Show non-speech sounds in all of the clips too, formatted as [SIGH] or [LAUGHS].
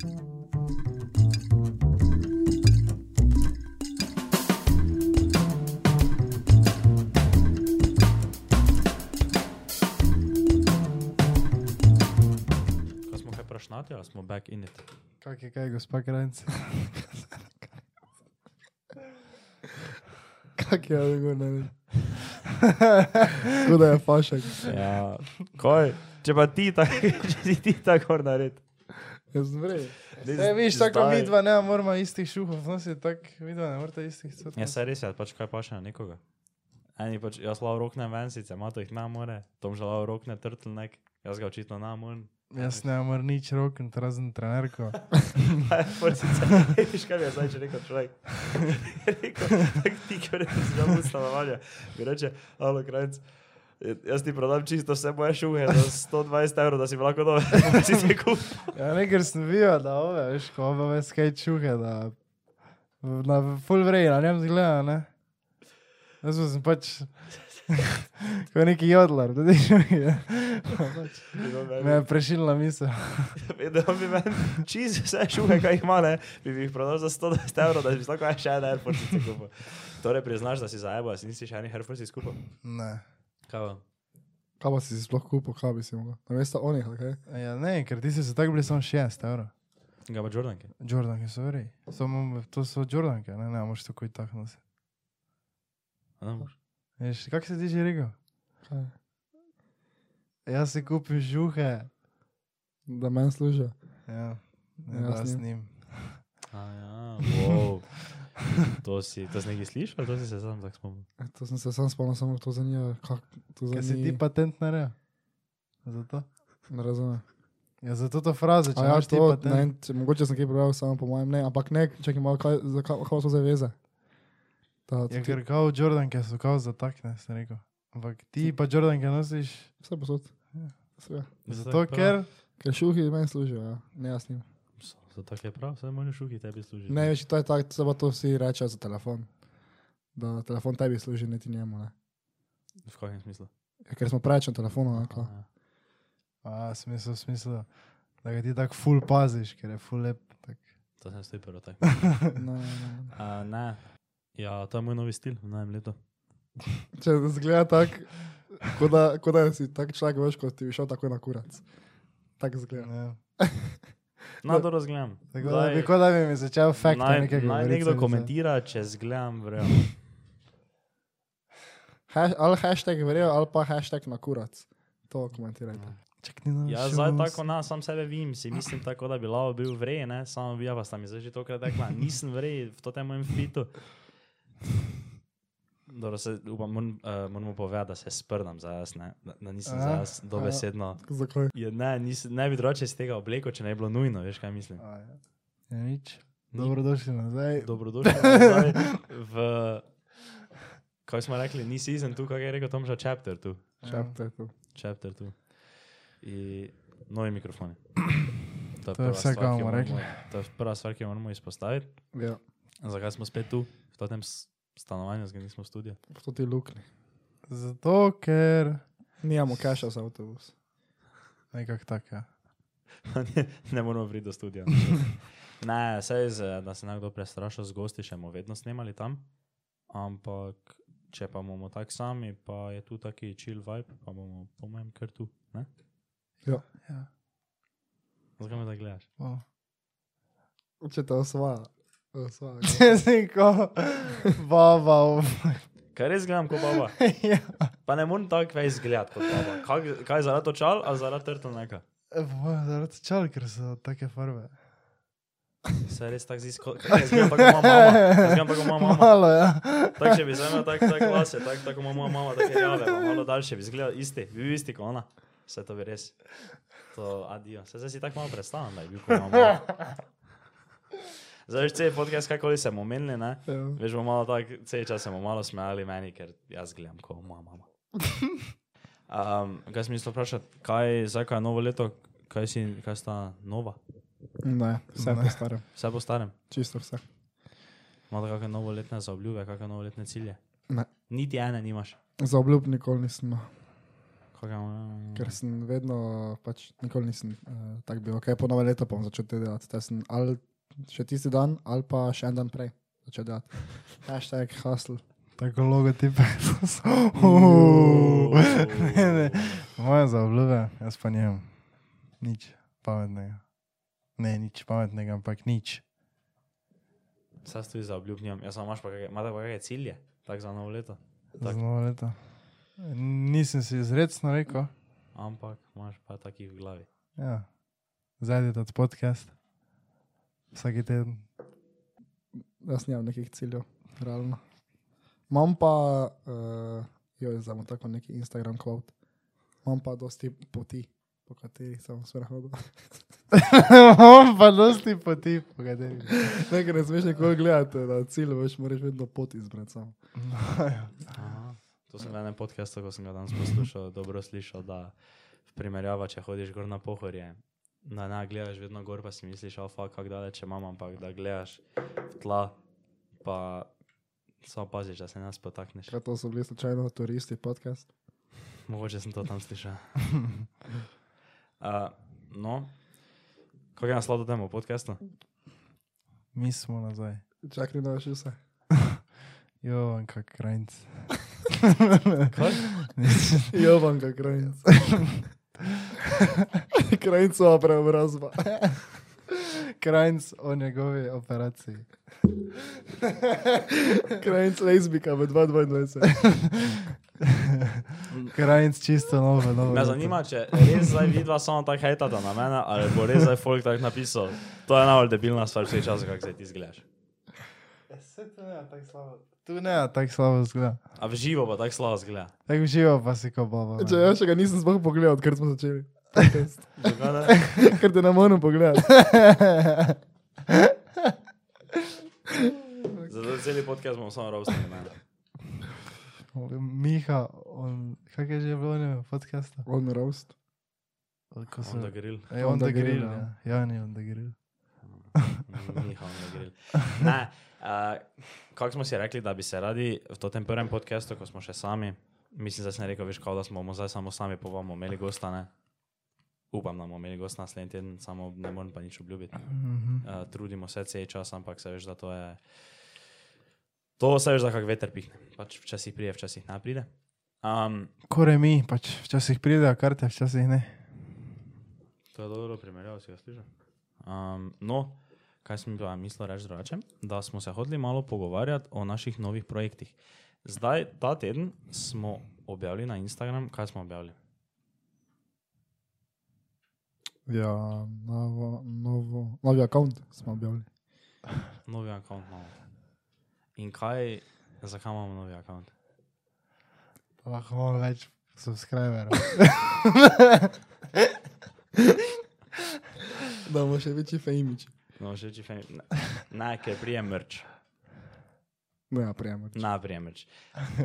Ko smo kaj prašnati, ali smo back in it? Kak je kaj, gospa Krajnc? Kak je odgovor na reč? Kuda je fašek. Ja, kaj? Če pa ti tako, [LAUGHS] če si ti tako nared. Vrej. Ne, viš, tako mi dva ne moramo istih šuhov, nositi, tako mi dva ne morate istih cvetov. Ja, se res je, pač kaj paše na nekoga. Eni pač, jaz lao rokne vensice, mato jih na more, Tom že lao rokne turtleneck, jaz ga očitno na morem. Jaz ne moram nič rokn, razen trenerko. [LAUGHS] [LAUGHS] Viš kaj je zdaj že rekel človek? [LAUGHS] rekel, tak ti, ki rečeš, da bo stanovanje. Mi reče, alo, krajc, jaz ti prodam čisto vse moje šuhe za 120 evrov, da si mi lahko dobe, [LAUGHS] da si ti kup. Ja, ne, ker sem videl, da ove, veš, ko ove ves kaj čuhe, da na full vrej, na njem zgleda, ne. Jaz sem pač, [LAUGHS] kot neki jodlar, da ti šuhe. [LAUGHS] Me je prešilna misel. Da bi meni čisto vse šuhe, kaj jih ima, ne, bi jih prodal za 120 evrov, da bi si lahko še en Air Force kupil. Torej priznaš, da si zajebal, si nisi še enih Air Force skupil? Ne. Kaj pa? Kaj pa si si sploh kupil, kaj bi si mogel? Namesto onih, ok? Ja, ne, ker ti si se tako bili samo 6 evrov. Ga pa Jordanke? Jordanke so vrej. Samo, to so Jordanke, ne, ne, moraš tako in tako nositi. Veš, kak si ti že rekel? Kaj? Jaz si kupim žuhe. Da meni služijo. Ja, ne, Ja, da s njim. A ja, [LAUGHS] wow. To si, to si nekaj slišal, to si se sam tako spomnil. E, To sem se sam spomnil, samo to zanima, kak to Kaj si ti zanima. patent naredil? Zato? Ne razumem. Ja, zato to frazo, če ja, imaš ti to, patent. ne, če, mogoče sem kaj prebral, samo po mojem ne, ampak ne, čakaj malo, kaj, za kaj, kaj so zdaj veze? Ta, Ja, ker kao Jordanke so kao zatakne, sem rekel. Ampak ti pa Jordanke nosiš Vse posod. Ja. Vse. zato, ker... Ker šuhi meni služijo, ja. ne jaz njim. Zato tako je prav, vse moje šuki tebi služi. Ne, veš, to je tako, se pa to vsi rečejo za telefon. Da telefon tebi služi, ne ti njemu. Ne. V kakšnem smislu? Ja, ker smo preveč na telefonu. Ne. A, A, smisel, smisel, da ga ti tako full paziš, ker je full lep. Tak. To sem prvo tako. [LAUGHS] ne, ne, ne. A, ne. Ja, to je moj novi stil v novem letu. Če zgleda tako, kot da, ko da si tak človek, veš, kot ti bi šel tako na kurac. Tako zgleda. Ja. [LAUGHS] Na to razgledam. Tako da bi, da bi mi začel fakt Naj, nekaj naj govoriti. nekdo sem komentira, če zgledam. [LAUGHS] Hash, ali hashtag verjel, ali pa hashtag na kurac. To komentirajte. Čak na Ja, zdaj tako na sam sebe vim, si mislim tako, da bi lao bil vrej, ne, samo bi ja pa sta mi zdaj že tokrat rekla, nisem vrej v to tem mojem fitu. Dobro, se, upam, moram, uh, moramo povedati, da se sprdam za jaz, ne, da, da nisem A? za jaz dobesedno. Zakaj? Je, ne, nis, ne bi drugače iz tega obleko, če ne bi bilo nujno, veš kaj mislim. A, ja. ja, nič. Ni- Dobrodošli nazaj. Dobrodošli nazaj v, kaj smo rekli, ni season tu, kaj je rekel Tomža, chapter tu. Chapter tu. Chapter tu. In novi mikrofoni. To [CLEARS THROAT] To je, je prva vse, kar bomo rekli. To je prva stvar, ki jo moramo izpostaviti. Ja, Zakaj smo spet tu, v tem s- stanovanju, zdaj nismo v studiu? to ti lukni. Zato, ker... Nijamo cache za avtobus. Nekako tako, ja. [LAUGHS] ne, ne moramo priti do studia. [LAUGHS] ne, sej, z, da se nekdo prestrašil z gosti, še bomo vedno snemali tam. Ampak, če pa bomo tako sami, pa je tu taki chill vibe, pa bomo, po mojem, kar tu. Ne? Ja. ja. Zakaj me tako gledaš? Wow. Če te osvaja. Če si [LAUGHS] ko baba. Kaj res gledam kot baba? [LAUGHS] ja. Pa ne morem tako več izgledati kot baba. Kaj, kaj zaradi očal, ali zaradi turtleneka? Zaradi čal, ker so take farbe. Se res tako zdi, kot da izgledam tako kot moja mama. Izgledam tako kot moja mama. Malo, ja. Tako če bi zdaj imel tako tak lase, tako tak, kot moja mama, tako rjave, pa malo daljše, bi izgledal isti, bi bil isti kot ona. Vse to bi res. To adijo. Se zdaj si tako malo predstavljam, da je bil kot mama. Zdaj veš, cel podcast, kakoli se bomo menili, ne? Ja. Veš, bomo malo tako, cel čas se bomo malo smejali meni, ker jaz gledam kot moja mama. [LAUGHS] Um, kaj sem mislil vprašati, kaj, ko je novo leto, kaj si, kaj sta nova? Ne, vse Ne. po starem. Vse po starem. Čisto vse. Imate kakšne novoletne zaobljube, kakšne novoletne cilje? Ne. Niti ene nimaš. Za obljub nikoli nisem. Koga imamo? Ker sem vedno, pač nikoli nisem uh, tak bil, ok, po nove leto bom začel delati. Te sem ali še tisti dan, ali pa še en dan prej začel delati. [LAUGHS] Hashtag hustle. Tako logotipe. [LAUGHS] Juuu. ne, ne. Moje za obljube, jaz pa njem. Nič pametnega. Ne, nič pametnega, ampak nič. Saj stoji za obljubnjam. Jaz imaš pa kakšne, imate pa kakšne cilje, tako za novo leto. Za Tak. novo leto. Nisem si izredno rekel. Ampak imaš pa takih v glavi. Ja. Zajdi ta podcast. Vsaki teden. Jaz nimam nekih ciljev, realno. Imam pa, uh, jo, zdaj imam tako neki Instagram kvot. Imam pa dosti poti, po katerih sem sprehodil. [LAUGHS] Imam pa dosti poti, po katerih. Nekaj ne smeš nikoli gledati na cilj, veš, moraš vedno pot izbrati sam. Aha. To sem na enem podkastu, ko sem ga danes poslušal, dobro slišal, da v primerjava, če hodiš gor na pohorje, da ne gledaš vedno gor, pa si misliš, a fuck, kako daleč imam, ampak da gledaš v tla, pa samo paziš, da se ne spotakneš. Kaj to so bili slučajno turisti podcast? [LAUGHS] Mogoče sem to tam slišal. [LAUGHS] Uh, no, kako je naslov temu podkastu? Mi smo nazaj. Čakaj, da še vse. [LAUGHS] Jo, kak krajnc. Kaj? Jovanka krajnc. [LAUGHS] Krajncova preobrazba. [LAUGHS] Krajnc o njegovi operaciji. [LAUGHS] Krajnc lezbika v 2022. Krajnc čisto novo, novo. Me zanima, če res zdaj vidva samo tako hejtata na mene, ali bo res zdaj folk tako napisal. To je najbolj debilna stvar vseh časov, kako se ti zgledaš. Saj tu ne tako slabo. Tu ne tako slabo zgleda. A v živo pa tako slabo zgleda. Tako živo pa si ko baba. Če jaz še ga nisem sploh pogledal, odkar smo začeli. Ker te ne morem pogledati. Zato celi podcast bomo samo roastili mene. Miha, on, kak je že bilo v podcastu? On roast. Ko On the grill. Ej, On on the grill, grill, ja. Jani on the grill. Miha on the grill. Ne, uh, kako smo si rekli, da bi se radi v tem prvem podcastu, ko smo še sami, mislim, da sem rekel, veš, kao, da smo zdaj samo sami, pa bomo imeli gosta, ne? Upam, da bomo imeli gosta naslednji teden, samo ne morem pa nič obljubiti. Mhm. uh, trudimo se cel čas, ampak se veš, da to je. To se veš, da kak veter pihne. Pač včasih pride, včasih ne pride. Um, Kore mi, pač včasih pridejo karte, včasih ne. to je dobro primerjavo, si ga slišal. Um, no, kaj sem pa mislil reči drugače? Da smo se hodili malo pogovarjati o naših novih projektih. Zdaj, ta teden smo objavili na Instagram, kaj smo objavili? Ja, novo, novo, novi račun smo objavili. [LAUGHS] Novi račun imamo. In kaj, zakaj imamo novi račun? Lahko imamo več subscriberov. [LAUGHS] Da bomo še večji fejmiči. No, še fem... Ne, ne, ker prijem mrč. Ne, ja, prijemo. Na primer.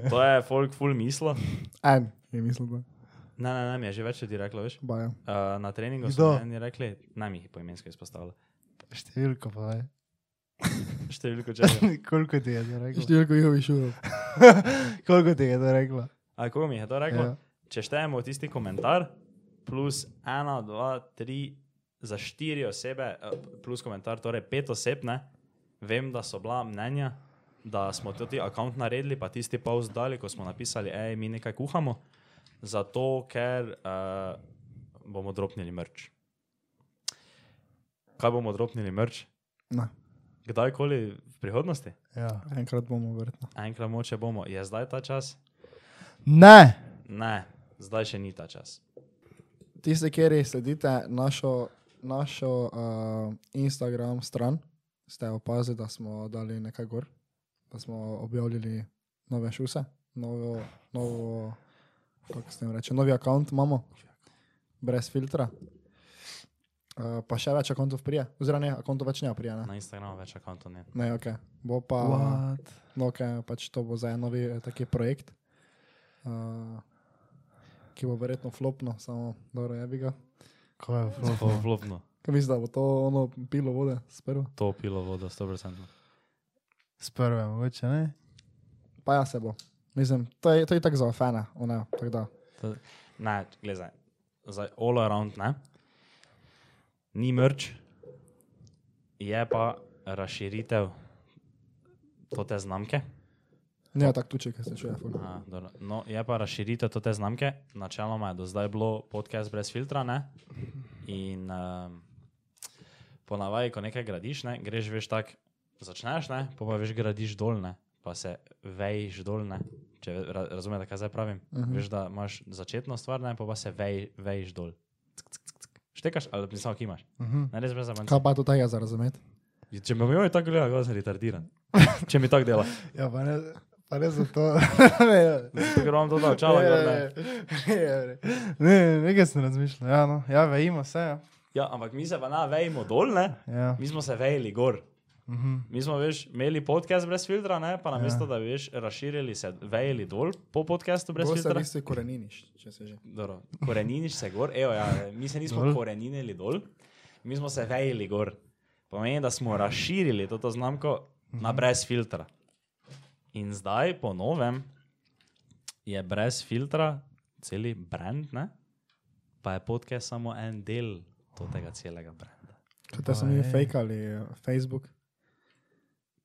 To je folk full mislo. En, je mislil, da. Ne, ne, ne, mi je že več ljudi reklo, veš. Baja. Uh, na treningu so mi eni rekli, naj mi jih poimensko izpostavlja. Številko pa [LAUGHS] je. Številko [LAUGHS] česa. Koliko ti je to reklo? Številko njihovih šurov. [LAUGHS] Koliko ti je to reklo? A koga mi je to reklo? Ja. Če štejemo tisti komentar, plus ena, dva, tri, za štiri osebe, eh, plus komentar, torej pet oseb, ne, vem, da so bila mnenja, da smo tudi račun naredili, pa tisti pauz dali, ko smo napisali, hej, mi nekaj kuhamo, zato ker uh, bomo dropnili mrč. Kaj bomo dropnili mrč? Ne, Kdajkoli v prihodnosti? Ja. enkrat bomo verjetno. Enkrat moče bomo. Je zdaj ta čas? Ne! Ne, zdaj še ni ta čas. Tisti, kjer sledite našo, našo uh, Instagram stran, ste opazili, da smo dali nekaj gor, da smo objavili nove šuse, novo, novo kako se jim reče, novi račun imamo, brez filtra. Uh, pa še več računov prije, oziroma ne, računov več ne prije. Ne, Na Instagramu več računov ne. ne ok. Bo pa, What? no, ok, pač to bo zdaj novi eh, taki projekt, uh, ki bo verjetno flopno, samo dobro je bi ga. Ko je Zelo flopo. vlobno. Kaj misliš, da bo to ono pilo vode sprva? To pilo vodo, 100%. S prve, mogoče ne? Pa ja se bo. Mislim, to je, to je tako za fane, ono, tako da. Ne, gledaj, zdaj all around, ne. Ni mrč, je pa razširitev te znamke. Ne, tako tuče, ker se čuje. ful. Aha, no, je pa razširitev te znamke. Načeloma je do zdaj bilo podcast brez filtra. Ne? In um, ponavadi, ko nekaj gradiš, ne, greš veš tako, začneš, ne, pa, pa veš gradiš dol, ne, pa se vejš dol. Ne. Če ra, razumete, kaj zdaj pravim. Uh -huh. Veš, da imaš začetno stvar, ne, pa, pa se vej, vejš dol. Ck, ck, ck, ck. Štekaš, ali mi samo kimaš. Uh -huh. Ne, res brez zabavanja. Kaj pa to tega za razumeti? Če me bojo tako gledali, kot sem retardiran. [LAUGHS] Če mi tako dela. Ja, pa ne, pa ne zato. [LAUGHS] ne, Zato, ker vam to da očala. ne, gor, ne. ne, ne, nekaj sem razmišljal. Ja, no, ja, vejimo se. Ja. Ja, ampak mi se pa na vejmo dol, ne? Ja. Mi smo se vejali gor. Uh -huh. Mi smo veš, imeli podcast brez filtra, ne? pa namesto ja. da bi veš, razširili se, vejali dol po podcastu brez v filtra. bistvu koreniniš, če se že. Dobro, koreniniš se gor, evo, ja, mi se nismo Dol. koreninili dol, mi smo se vejali gor. Pomeni, da smo razširili to znamko na brez filtra. In zdaj, po novem, je brez filtra celi brand, ne? pa je podcast samo en del tega celega brenda. Kaj so mi fejkali, eh, Facebook?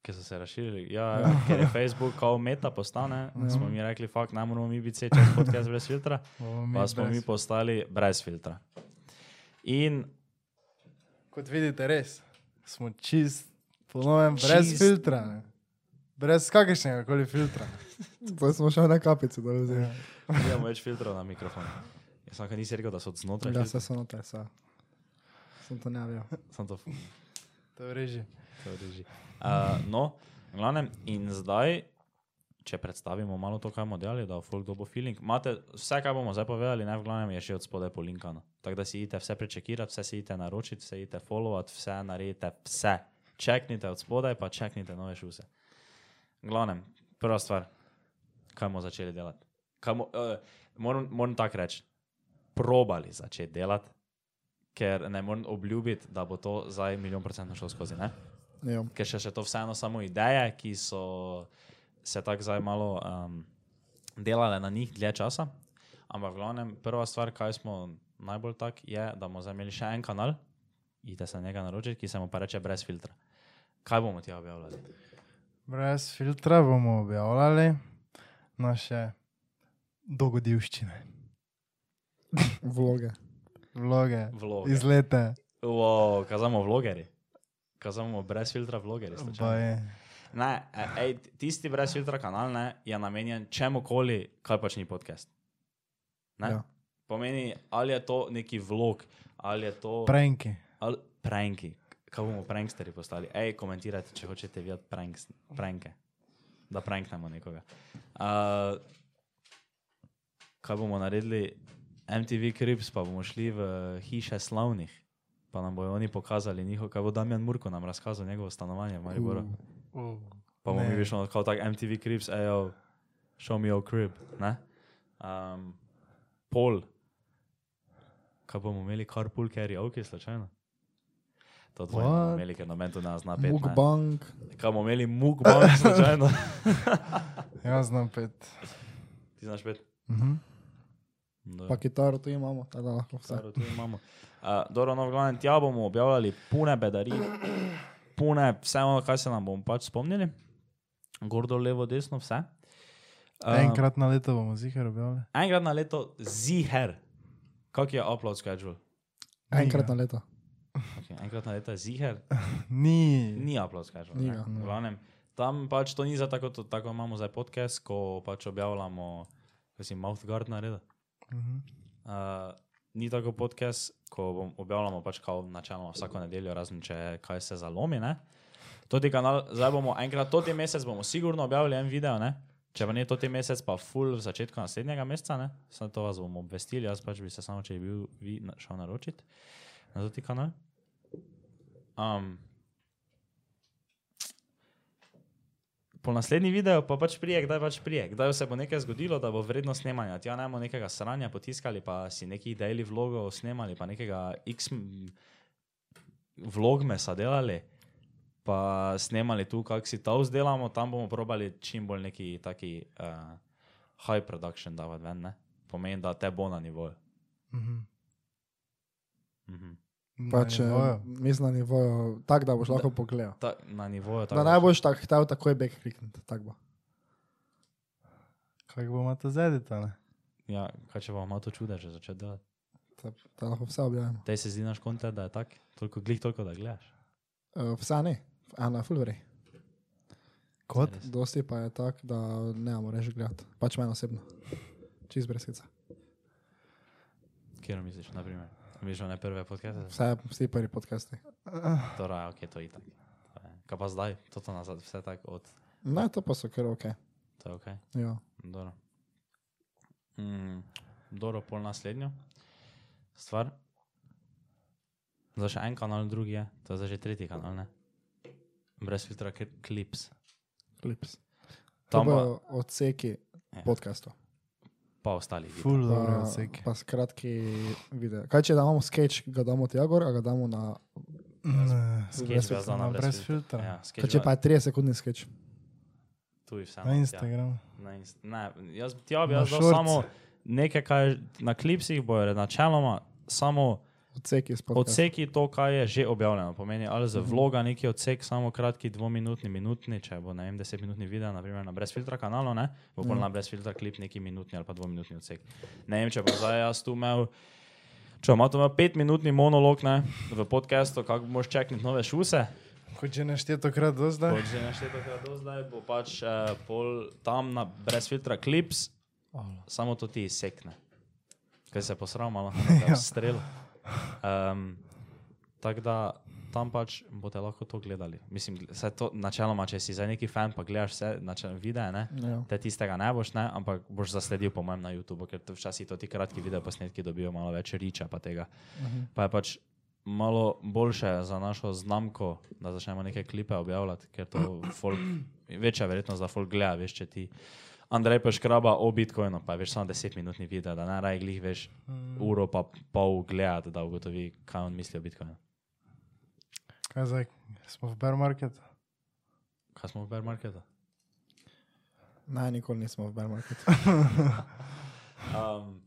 Ki so se razširili. Ja, [LAUGHS] ker je Facebook kao meta postane, smo mi rekli, fakt, ne moramo mi biti vse čas podcast brez filtra, [LAUGHS] pa smo brez- mi postali brez filtra. In Kot vidite, res smo čist, ponovem, brez Čist. filtra. Ne. Brez kakršnega koli filtra. [LAUGHS] To smo še na kapici dol vzeli. imamo več filtrov na mikrofonu. Jaz sem nisi rekel, da so znotraj. Ja, se so se. Sem to ne vedel. Sem to. To je reži. To drži. Uh, no, glavnem, in zdaj, če predstavimo malo to, kaj bomo delali, da bo folk dobo feeling. Imate vse, kar bomo zdaj povedali, ne v glavnem je še od spodaj polinkano. Tako da si idete vse prečekirati, vse si idete naročiti, vse idete followati, vse naredite, vse. Čeknite od spodaj, pa čeknite nove šuse. Glavnem, prva stvar, kaj bomo začeli delati. Kaj Mo, uh, moram moram tako reči, probali začeti delati, ker ne morem obljubiti, da bo to zdaj milijon procentno šlo skozi. Ne? Ja. ker še, še to vseeno samo ideje, ki so se tako zdaj malo um, delale na njih dlje časa. Ampak, v glavnem, prva stvar, kaj smo najbolj tak, je, da bomo zdaj imeli še en kanal, idite se na njega naročiti, ki se mu pa reče brez filtra. Kaj bomo ti objavljali? Brez filtra bomo objavljali naše dogodivščine, Vloge. vloge, Vloge. izlete. Wow, kazamo vlogeri. Kazamo brez filtra je. Ne, e, ej, tisti brez filtra kanal ne, je namenjen čemukoli, kar pač ni podcast. Ne? Ja. Pomeni, ali je to neki vlog, ali je to. Pranki. Ali pranki. Kaj bomo pranksteri postali? Ej, komentirajte, če hočete videti pranks, pranke. Da pranknemo nekoga. Uh, kaj bomo naredili? MTV Crips, pa bomo šli v hiše slavnih. Pa nam bojo oni pokazali njihov, kaj bo Damjan Murko nam razkazal njegovo stanovanje v Mariboru. Uh, Pa bomo mi višli kot tak MTV Crips, ejo, show me your crib. Ne? Um, pol. Kaj bomo imeli, carpool karaoke, slučajno? To dvoje bomo What? imeli, ker noben to ne zna pet. ne. Mukbang. Kaj bomo imeli, mukbang, [LAUGHS] slučajno. jaz znam pet. Ti znaš pet? Mhm. Da. Pa kitaro tu imamo, tako da lahko vse. Staro, tu imamo. Uh, dobro, no, v glavnem, tja bomo objavljali pune bedari, pune vse ono, kar se nam bomo pač spomnili. Gordo, levo, desno, vse. Um, Enkrat na leto bomo zihar objavili. enkrat na leto ziher. Kak je upload schedule? Enkrat na leto. Okay, enkrat na leto je ziher, [LAUGHS] Ni. ni upload schedule. Ni ga. V glavnem, tam pač to ni za tako, to, tako imamo zdaj podcast, ko pač objavljamo, kaj si mouth guard naredil. Mhm. Uh, ni tako podcast, ko bom- objavljamo pač kao načeloma vsako nedeljo, razen če kaj se zalomi. Ne? Toti kanal, zdaj bomo enkrat, toti mesec bomo sigurno objavili en video, ne? če pa ne toti mesec, pa full v začetku naslednjega meseca, ne? Samo to vas bomo obvestili, jaz pač bi se samo, če bi bil vi šel naročiti na toti kanal. Um, Po naslednji video pa pač prije, kdaj pač prije, kdaj se bo nekaj zgodilo, da bo vredno snemanja. Tja ne bomo nekega sranja potiskali, pa si neki daily vlogov snemali, pa nekega x m- vlogmesa delali, pa snemali tu, kak si to vzdelamo, tam bomo probali čim bolj neki taki uh, high production davati ven, ne? pomeni, da te bo na nivoju. Mhm. Mhm. Pač, Na mislim na nivoju, tako da boš lahko pogledal. Ta, na nivoju Da tako. ne boš tak, htel takoj bek klikniti. tak bo. Kako bomo to zediti, ne? Ja, kaj če bomo malo to čudež začeti delati. Da, da lahko vse objavimo. Tej se zdi naš kontent, da je tak, toliko glih, toliko da gledaš. Uh, vse ne, ena fulveri. Kot? Res. Dosti pa je tako, da ne reči gledati. Pač meni osebno. Čist brez skica. Kjer misliš, na primer? Misliš, ne prve podcaste? Vse, vsi prvi podcasti. Torej, ok, to je itak. To je- Kaj pa zdaj? Toto nazad, vse tako od... Ne, to pa so kar ok. To je ok. Ja. Dobro. Mm, dobro, pol naslednjo stvar. Zdaj še en kanal, drugi je, to je zdaj že tretji kanal, ne? Brez filtra kli- klips. Klips. To Tam pa, odseki Ja. podcastov. Pa ostali. Ful dobro Pa, odsek. pa skratki video. Kaj če damo sketch, ga damo tja gor, a ga damo na... Sketch bi jaz dal na Na brez filtra. Ja, Kaj sketch če pa je 30 sekundni sketch. tu je vse. Na Instagramu. Na inst ne, jaz, dal shorts. samo nekaj, kaj na klipsih bojo načeloma samo Odseki. Odseki to, kaj je že objavljeno. Pomeni, ali za vloga neki odsek, samo kratki, dvominutni, minutni, če bo ne vem, desetminutni video, naprimer na brez filtra kanalu, ne, bo pol Ja. na brez filtra klip neki minutni ali pa dvominutni odsek. Ne vem, če bo zdaj jaz tu imel. Če ima tu imel petminutni monolog ne, v podkastu, kako boš čekniti nove šuse, Kot že našteto krat do zdaj. kot že našteto krat do zdaj, bo pač eh, pol tam na brez filtra klips, samo to ti izsekne. Kaj se posram, malo Ja. [LAUGHS] strel. Um, Tako da tam pač boste lahko to gledali. Mislim, vse to načeloma, če si za neki fan, pa gledaš vse načeloma videe, ne? Ja. te tistega ne boš, ne? ampak boš zasledil, po mojem, na YouTubu, ker to včasih to ti kratki video posnetki dobijo malo več riča pa tega. Mhm. Pa je pač malo boljše za našo znamko, da začnemo neke klipe objavljati, ker to folk, večja verjetnost, da folk gleda, veš, če ti Andrej pa škraba o Bitcoinu, pa je veš samo 10 minutni video, da ne raj glih veš uro pa pol gledati, da ugotovi, kaj on misli o Bitcoinu. Kaj zdaj? Smo v bear marketu. Kaj smo v bear marketu? Ne, nikoli nismo v bear marketu. [LAUGHS] Um,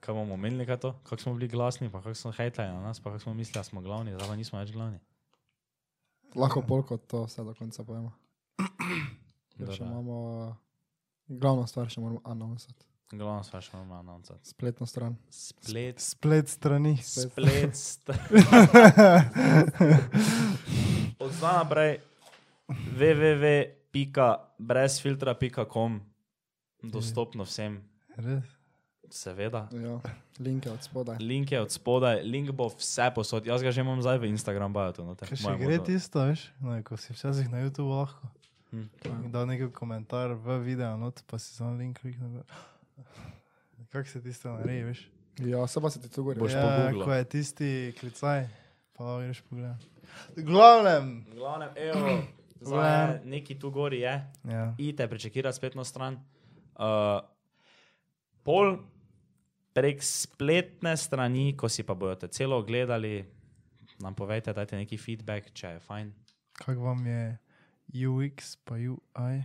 kaj bomo omenili, kaj to? Kako smo bili glasni, pa kako smo hejtali na nas, pa kako smo mislili, da smo glavni, zdaj pa nismo več glavni. Lahko pol kot to vse do konca. Ker še Dobro. imamo glavno stvar, še moramo announcati. Glavno stvar še moramo announcati. Spletno stran. Splet, Splet strani. splet, st- [LAUGHS] Od zdaj naprej www.brezfiltra.com dostopno vsem, Res? seveda. Ja, link je od spodaj. Link je od spodaj, link bo vse posod. Jaz ga že imam zdaj v Instagram, bajo to. Kaj še gre tisto, veš? No, ko si včasih na YouTube lahko. Hm. Dal neki komentar v video, not, pa si samo link kliknil. [LAUGHS] Kako se tisto naredi, veš? Ja, se pa se ti tu gori. Boš ja, ko je tisti klicaj, pa greš pogledat. V glavnem. V glavnem, evo, [CLEARS THROAT] zdaj neki tu gori je. Ja. idite prečekirati spletno stran. Uh, pol prek spletne strani, ko si pa boste celo ogledali, nam povejte, dajte neki feedback, če je fajn. Kako vam je UX pa UI?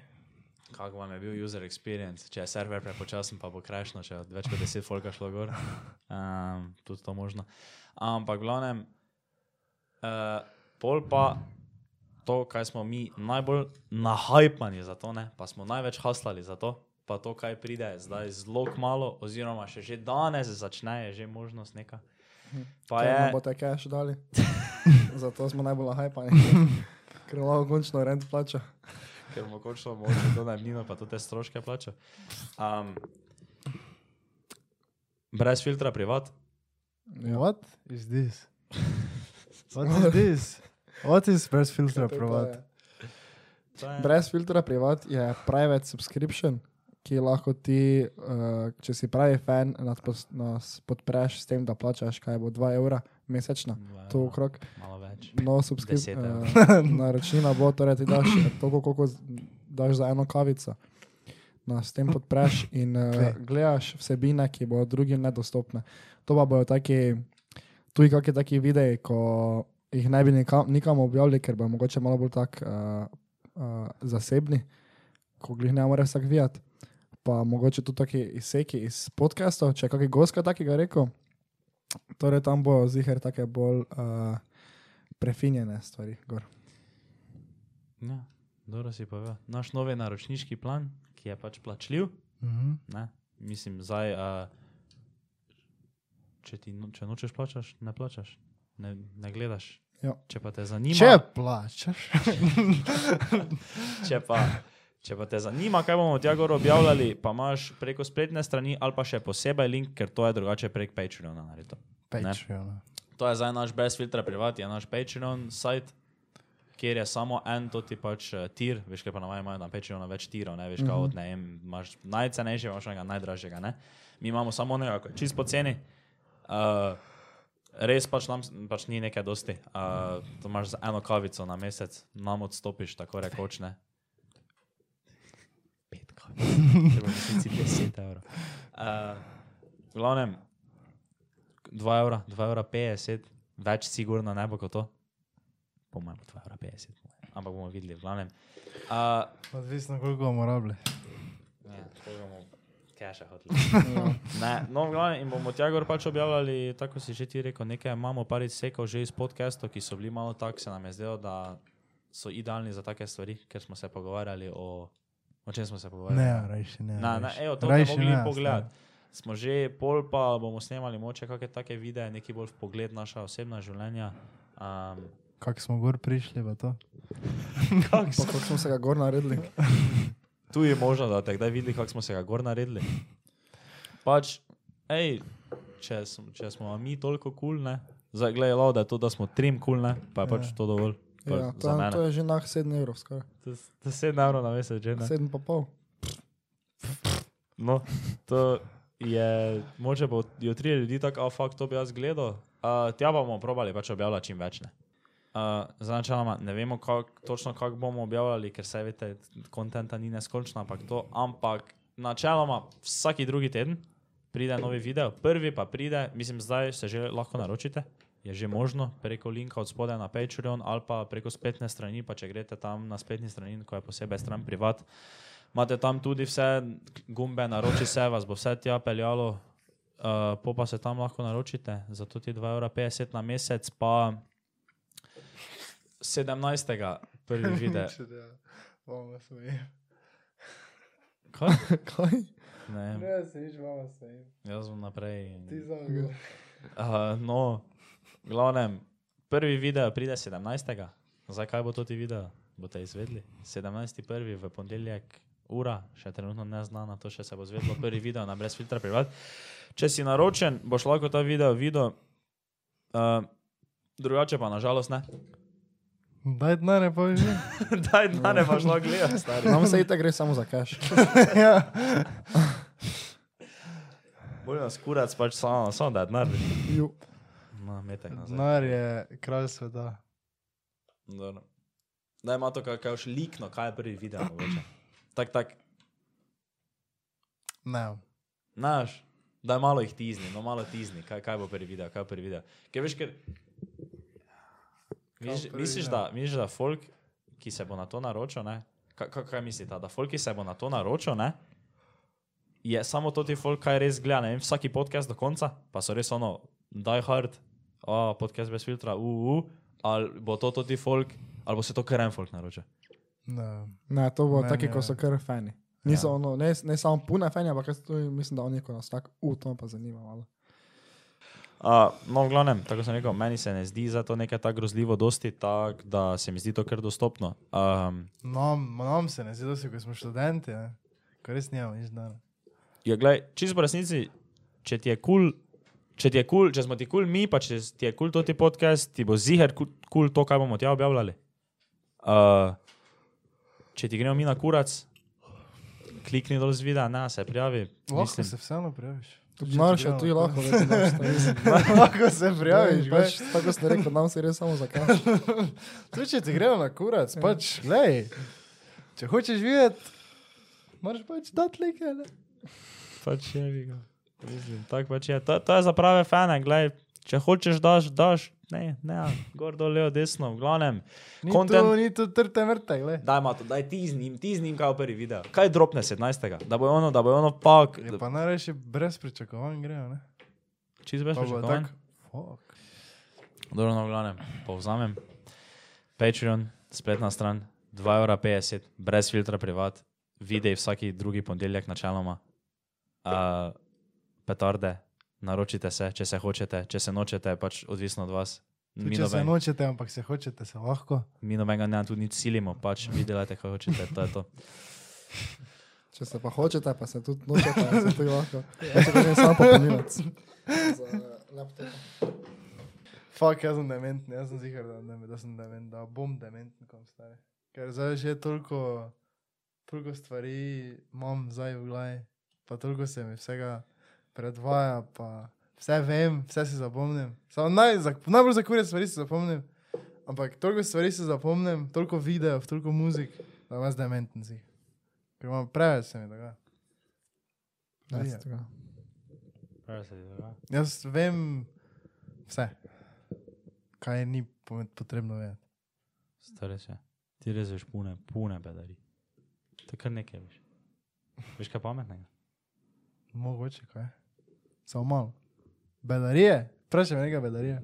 Kako vam je bil user experience, če je server prepočasen, pa bo krajšno, če je več kot 10 folka šlo gor. [LAUGHS] Um, tudi to možno. Ampak, glavnem, uh, pol pa to, kaj smo mi najbolj nahajpani za to, ne? pa smo največ haslali za to, pa to, kaj pride zdaj zelo malo, oziroma še že danes začne, je že možnost neka. Pa Kaj nam je, boste cash dali? [LAUGHS] Zato smo najbolj nahajpani. [LAUGHS] Ker lahko končno rent plača. ker bomo končno mogoče to najmnino, pa tudi te stroške plačal. Um, brez filtra privat. Ja. What is this? What is [LAUGHS] this? What is brez filtra je- Brez filtra privat je private subscription, ki lahko ti, uh, če si pravi fan, nas podpreš s tem, da plačaš kaj bo 2 evra mesečno. Dva To okrog. Malo več. No, evrov. Uh, [LAUGHS] naročnina bo, torej ti daš toliko, koliko daš za eno kavico. Nas s tem podpreš in uh, Okej. gledaš vsebine, ki bodo drugim nedostopne. To pa bodo taki, tuji kakšni taki videi, ko jih ne bi nikam, nikam objavili, ker bo mogoče malo bolj tak uh, uh, zasebni, ko jih ne more vsak videti. pa mogoče tudi taki izseki iz podcastov, če je kakšen gost kaj takega rekel. Torej tam bo ziger take bolj uh, prefinjene stvari. Gor. Ja, dobro si povedal. Naš novi naročniški plan, ki je pač plačljiv, Mhm. ne? mislim, zdaj, uh, če, ti, no- če nočeš plačaš, ne plačaš, ne, ne gledaš. Ja. Če pa te zanima, Če plačaš. [LAUGHS] če pa, če pa te zanima, kaj bomo tja gor objavljali, pa imaš preko spletne strani ali pa še posebej link, ker to je drugače prek Patreona naredito. Patreon. To je zdaj naš brez filtra privat, je naš Patreon sajt, kjer je samo en toti pač uh, tir, veš, kaj pa navajamo imajo na Patreonu več tirov, ne veš, kaj od ne imaš najcenejšega, imaš enega najdražjega, ne. Mi imamo samo nekaj, ko je čist poceni. Uh, res pač nam pač ni nekaj dosti. Uh, to imaš za eno kavico na mesec, nam odstopiš, tako rekoč ne. Pet kavic. Treba misliti 10 evrov. Uh, v glavnem, 2 evra, 2 evra 50, več sigurno ne bo kot to. Po mojem, 2 evra 50, ampak bomo videli, v glavnem. Uh, Odvisno, koliko bomo rabili. ja, koliko bomo keša hoteli. [LAUGHS] ne, no, v glavnem, in bomo tja gor pač objavljali, tako si že ti rekel, nekaj imamo par izsekov že iz podcastov, ki so bili malo tak, se nam je zdelo, da so idealni za take stvari, ker smo se pogovarjali o, o čem smo se pogovarjali. Ne, rajši ne. Na, na, evo, to Rajši mogli ne, pogledati. Smo že pol, pa bomo snemali moče kakšne take videe, neki bolj v pogled naša osebna življenja. Um, Kako smo gor prišli v to? [LAUGHS] Kako smo se ga gor naredili. [LAUGHS] tu je možno, da te kdaj videli, kako smo se ga gor naredili. Pač, hej, če, če smo mi toliko kul, cool, ne, zdaj gledaj, da je to, da smo trim kul, cool, ne, pa je pač Ja. to dovolj. Ja, to, to je že nah 7 evrov, skoraj. To to je 7 evrov na mesec, že ne. 7 pa pol. No, to je, moče bo jutri ljudi tako, a fakt to bi jaz gledal. Uh, tja bomo probali pač objavljati čim več. Ne, uh, za načeloma ne vemo kak, točno, kako bomo objavljali, ker se veste, kontenta ni neskončno, ampak to, ampak načeloma vsaki drugi teden pride novi video, prvi pa pride, mislim, zdaj se že lahko naročite. Je že možno preko linka od spodaj na Patreon ali pa preko spletne strani, pa če greste tam na spletni strani, ko je posebej stran privat, imate tam tudi vse gumbe, naroči se, vas bo vse tja peljalo, uh, po pa se tam lahko naročite, zato ti 2,50 evra na mesec, pa 17. prvi [LAUGHS] video. Bomo smejali. Kaj? [LAUGHS] Kaj? Ne, Ne, se nič bomo smejali. jaz bom naprej. Ti samo gor. Uh, no, v glavnem, prvi video pride 17. Zakaj bo to ti video? Boste izvedli? 17.1. v ponedeljek, ura, še trenutno neznana, to še se bo zvedlo. Prvi video na brez filtra privat. Če si naročen, boš lahko ta video videl. Uh, drugače pa nažalost ne. Daj denar, ne pa že. [LAUGHS] Daj, da ne boš lahko gledal, stari. Nam se itak gre samo za cash. [LAUGHS] ja. Bolj nas kurac pač samo, samo da denar. No, metek nazaj. Denar je kralj sveta. Dobro. Da ima to kakšno likno, kaj je prvi video mogoče. Tak, tak, Ne. Znaš, da malo jih tizni, no malo tizni, kaj, kaj bo prvi video, kaj prvi video. Ker veš, ker. Misliš, misliš, da, misliš, da folk, ki se bo na to naročil, ne? Kaj, kaj, kaj mislite, da folk, ki se bo na to naročil, ne? Je samo to ti folk, kaj res gleda, ne vem, vsaki podcast do konca, pa so res ono, die hard, a podcast brez filtra, uu, uh, ali bo to ti folk, ali bo se to kar en folk naročil. Ne. Ne, to bo taki, ko so kar fani. Niso ja. ono, ne, ne samo pune fani, ampak tudi mislim, da oni, ko nas tako, u, to pa zanima malo. Uh, no, v glavnem, tako sem rekel, meni se ne zdi za to nekaj tako grozljivo, dosti tako, da se mi zdi to kar dostopno. Um, Nam, nam se ne zdi, da si, ko smo študenti, ne. Ko res nimamo nič denarja. ja, glej, čisto po resnici, če ti je kul, cool, če ti je kul, cool, če smo ti kul cool mi, pa če ti je kul cool to ti podcast, ti bo ziger kul cool to, kaj bomo tja objavljali. Uh, če ti gremo mi na kurac, klikni dol z videa, ne, se prijavi. Lahko se vseeno prijaviš. Denar še tu lahko, več daš, to je. Lahko se prijaviš, pač, tako ste rekli, nam se gre samo za cash. [LAUGHS] Tudi če ti gremo na kurac, pač, glej, če hočeš videti, moraš pač dati like, pač je, vi ga. Mislim, tako pač je. To, to je za prave fane, glej, Če hočeš, daš, daš. Ne, ne, gor dol, levo, desno, v glavnem. Ni Content- tu, ni tu trte mrte, gled. Daj, Mato, daj ti z njim, ti z njim kao prvi video. Kaj dropne 17. Da bo ono, da bo ono pak. Je pa najrajši brez pričakovanj grejo, ne? Čist brez pričakovanj. Dobro, no, v glavnem, povzamem. Patreon, spletna stran, 2,50 evra, brez filtra privat, videi vsaki drugi ponedeljek načeloma. Uh, petarde, naročite se, če se hočete, če se nočete, pač odvisno od vas. Tudi Mi Če se noben- nočete, ampak se hočete, se lahko. mi nobenega ne tudi nič silimo, pač vi delajte, kaj hočete, to je to. Če se pa hočete, pa se tudi nočete, [LAUGHS] se tudi lahko. Ja, če grem samo popolnilec. Fuck, jaz sem dementen, jaz sem zigar, da, da, da sem dementen, da bom dementen, kom stari. Ker zdaj že toliko, toliko stvari imam zdaj v glavi, pa toliko se mi vsega predvaja, pa vse vem, vse si zapomnim. Samo naj, za, najbolj zakurje stvari si zapomnim, ampak toliko stvari si zapomnim, toliko videov, toliko muzik, da vas dementen si. Ker imam preveč se mi dogaja. Ja, Ja. se tega. Jaz vem vse, kaj ni po- potrebno vedeti. Stare se, ti rezeš pune, pune bedari. To je kar nekaj, veš. Veš kaj pametnega? Mogoče kaj. Samo malo. Bedarije? Vprašaj me nekaj bedarije.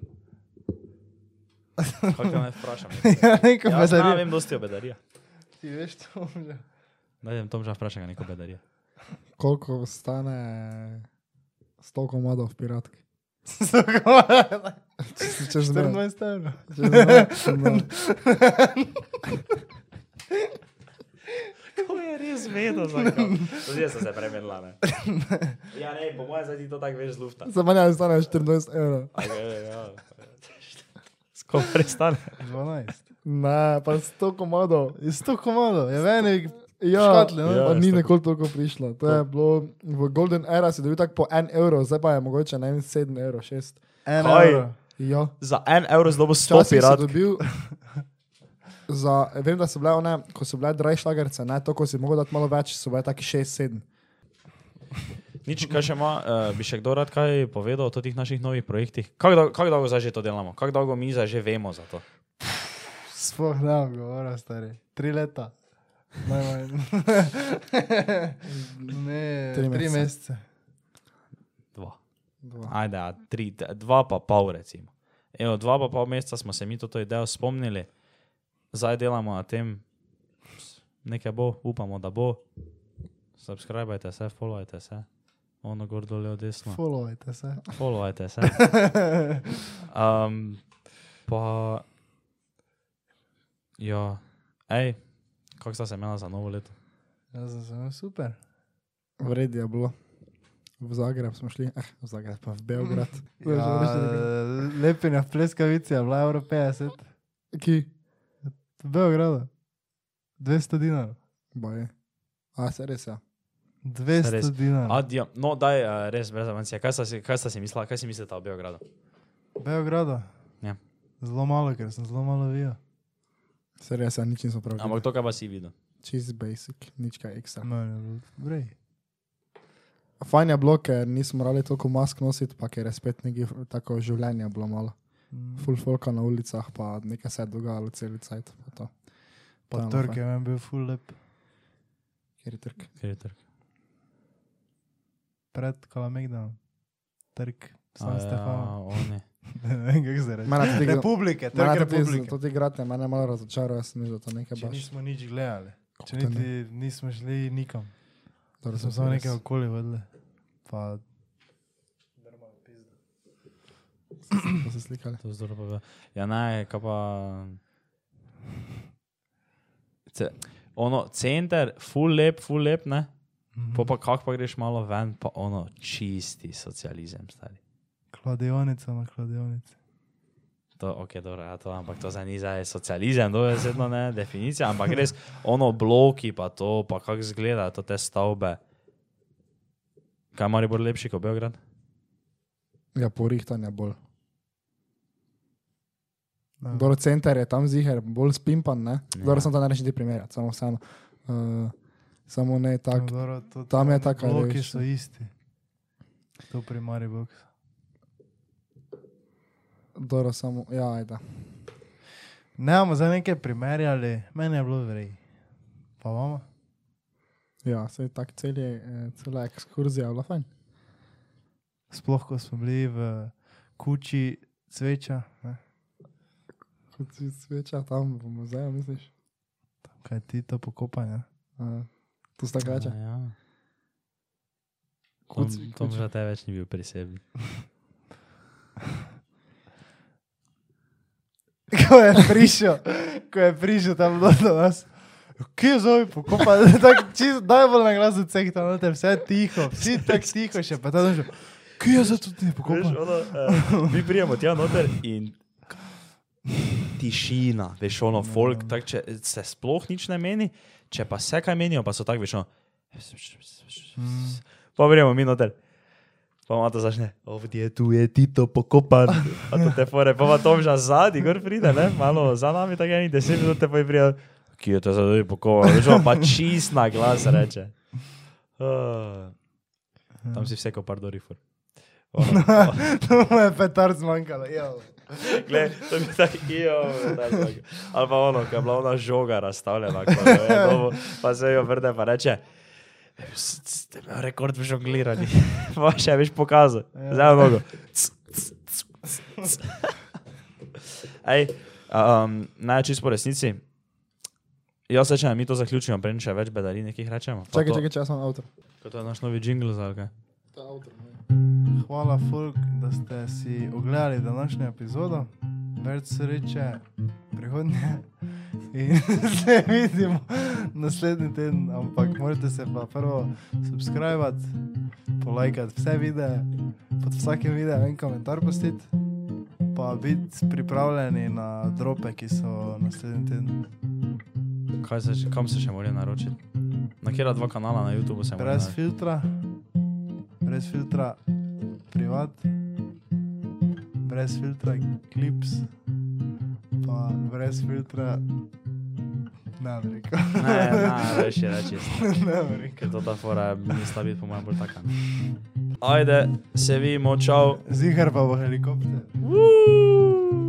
Kako te ne vprašam? [LAUGHS] ja, Jaz ne bedarije. vem dosti o bedarija. Ti veš to že. Daj, dem Tomža vprašaj ga neko bedarija. Koliko stane 100 komadov v piratki? Čez- Čez me. 24 evrov. Čez me. čez me. To je res vedno. Tudi jaz sem se premenila, ne. Ja, ne, po mojem zdaj ti to tako veš z lufta. Za mene stane 24 evrov. Okay, ja. Skoro res stane. 12. Ne, pa 100 komadov. Je 100 komadov, je velik. Ja, Škatle, no? ja, Ja, ni nikoli toliko prišlo. To je bilo v Golden Era, si dobil tako po 1 evro, zdaj pa je mogoče ne vem 7 evrov, 6. En Kaj? evro. Ja. Za en evro zdobo sto Včasih si pirat. dobil za, vem, da so bile one, ko so bile dry šlagerce, ne, to, ko si mogel dati malo več, so bile taki 6-7. Nič, kaj še ima, uh, bi še kdo rad kaj povedal o teh naših novih projektih? Kako dolgo, kak dolgo zdaj že to delamo? Kako dolgo mi zdaj že vemo za to? Sploh ne bom govoril, stari. Tri leta. Najmanj. [LAUGHS] ne, Tri tri, mesece. Dva. Dva. Ajde, a, tri, dva pa pol recimo. Evo, dva pa pol meseca smo se mi to idejo spomnili, zdaj delamo na tem, nekaj bo, upamo, da bo. Subskrbajte se, followajte se, ono gor dol, levo, desno. Followajte se. Followajte se. [LAUGHS] Um, pa, ja, hej, kako sta se imela za novo leto? Jaz sem se super. V redu je bilo. V Zagreb smo šli, eh, v Zagreb, pa v Beograd. Ja, lepenja [LAUGHS] v pleskavici je bila evro 50. Ki? V Beogradu. 200 dinarov. Boje. A, se res je. 200 Res. dinarov. Adijo, no, daj, uh, res brez avancije. Kaj sta si, kaj sta si mislila, kaj si mislite o Beogradu? Beogradu. Ja. Zelo malo, ker sem zelo malo videl. Se res je, nič nismo prav. Ampak to, kaj pa si videl. Čist basic, nič kaj ekstra. Bilo Vrej. Fajn je bilo, ker nismo morali toliko mask nositi, pa ker je spet neki tako življenje bilo malo. Mm. Full folka na ulicah, pa nekaj se je dogajalo cel cajt. Pa to. Pa je trg je meni bil full lep. Kjer je trg? Kjer je trg? Pred Kalamegdanom. Trg. A San ja, Stefano. oni. [LAUGHS] Ne vem, kako se reče. Republike, trg republike. to ti grad je mene malo razočaralo, jaz sem da to nekaj Če baš. nismo nič gledali. Če niti nismo šli nikam. Dobro, smo samo nekaj okoli vedeli. Pa Da se slikali. To je zelo dobro. Ja, ne, kaj pa. Ce, ono, center, full lep, full lep, ne? Mhm. Po pa kak pa greš malo ven, pa ono, čisti socializem, stari. Kladionica na kladionici. To, ok, dobro, ja, to, ampak to zdaj ni zdaj socializem, to je sedno ne definicija, ampak res ono bloki, pa to, pa kako izgledajo to te stavbe. Kaj mari bolj lepši kot Beograd? Ja, porihtanje bolj. Ja. Dobro, center je tam ziger, bolj spimpan, ne? Ja. Dobro, sem to ne rečem ti primerjati, samo vseeno. Uh, samo ne No, tako. dobro, to- tam je tam taka Bloki veš, so isti. To pri Mariboku. Dobro, samo, ja, ajde. Ne bomo za nekaj primerjali, meni je bilo vrej. Pa vama? Ja, se je tak cel je, eh, cela ekskurzija, bila fajn. Sploh, ko smo bili v kuči cveča, ne? Kot si sveča tam v muzeju, misliš? kaj ti to pokopanje. Uh, tu sta gača. Ja. Kuc- Tom, Tom kuc- že te več ni bil pri sebi. [LAUGHS] Ko je prišel, ko je prišel tam do nas. Kje je zove pokopanje? [LAUGHS] Tako čisto najbolj na glas od vseh tam noter, vse tiho, vsi [LAUGHS] tako tiho še, pa tam že. Kje je za to ti Veš, pokopanje? ono, uh, mi prijemo tja noter in tišina, veš, ono, folk, tak, če se sploh nič ne meni, če pa se kaj menijo, pa so tako, veš, ono. Pa prijemo mi noter. Pa ima to začne, ovdje tu je Tito pokopan, a to te fore, pa ima Tom že zadnji, gor pride, ne, malo za nami, tako eni deset minut te pa je prija, ki je to zadnji pokopan, veš, pa čist na glas reče. Uh, tam si vse ko par dorifor. Ono, [LAUGHS] To mu je petard zmanjkalo, ja. Glej, to bi tako ijo, ali pa ono, ko je bila ona žoga razstavljena, dobo, pa se jo vrne pa reče, ste imel rekord v žongliranju, [LAUGHS] pa še veš pokazal, zdaj mnogo. Ej, um, naj čisto po resnici. Jaz se če mi to zaključimo, preden še več bedari nekih rečemo. Pa Čakaj, to- čakaj, jaz sem avtor. ko To je naš novi jingle za kaj. To je avtor. Hvala, Folk, da ste si ogledali današnjo epizodo. Več sreče prihodnje. [LAUGHS] In [LAUGHS] se vidimo naslednji teden, ampak morate se pa prvo subskrbati, polajkati vse videe, pod vsakim videom en komentar postiti, pa biti pripravljeni na drope, ki so naslednji teden. Kaj se, kam se še morajo naročiti? Na kjera dva kanala na YouTubu se morajo Brez filtra, brez filtra privat, brez filtra klips, pa brez filtra ne bi rekel. Ne, ne, reči, reči. ne bi [LAUGHS] rekel. Ker to ta fora mi sta biti po mojem bolj taka. Ajde, se vidimo, čau. Zihar pa bo helikopter. Woo!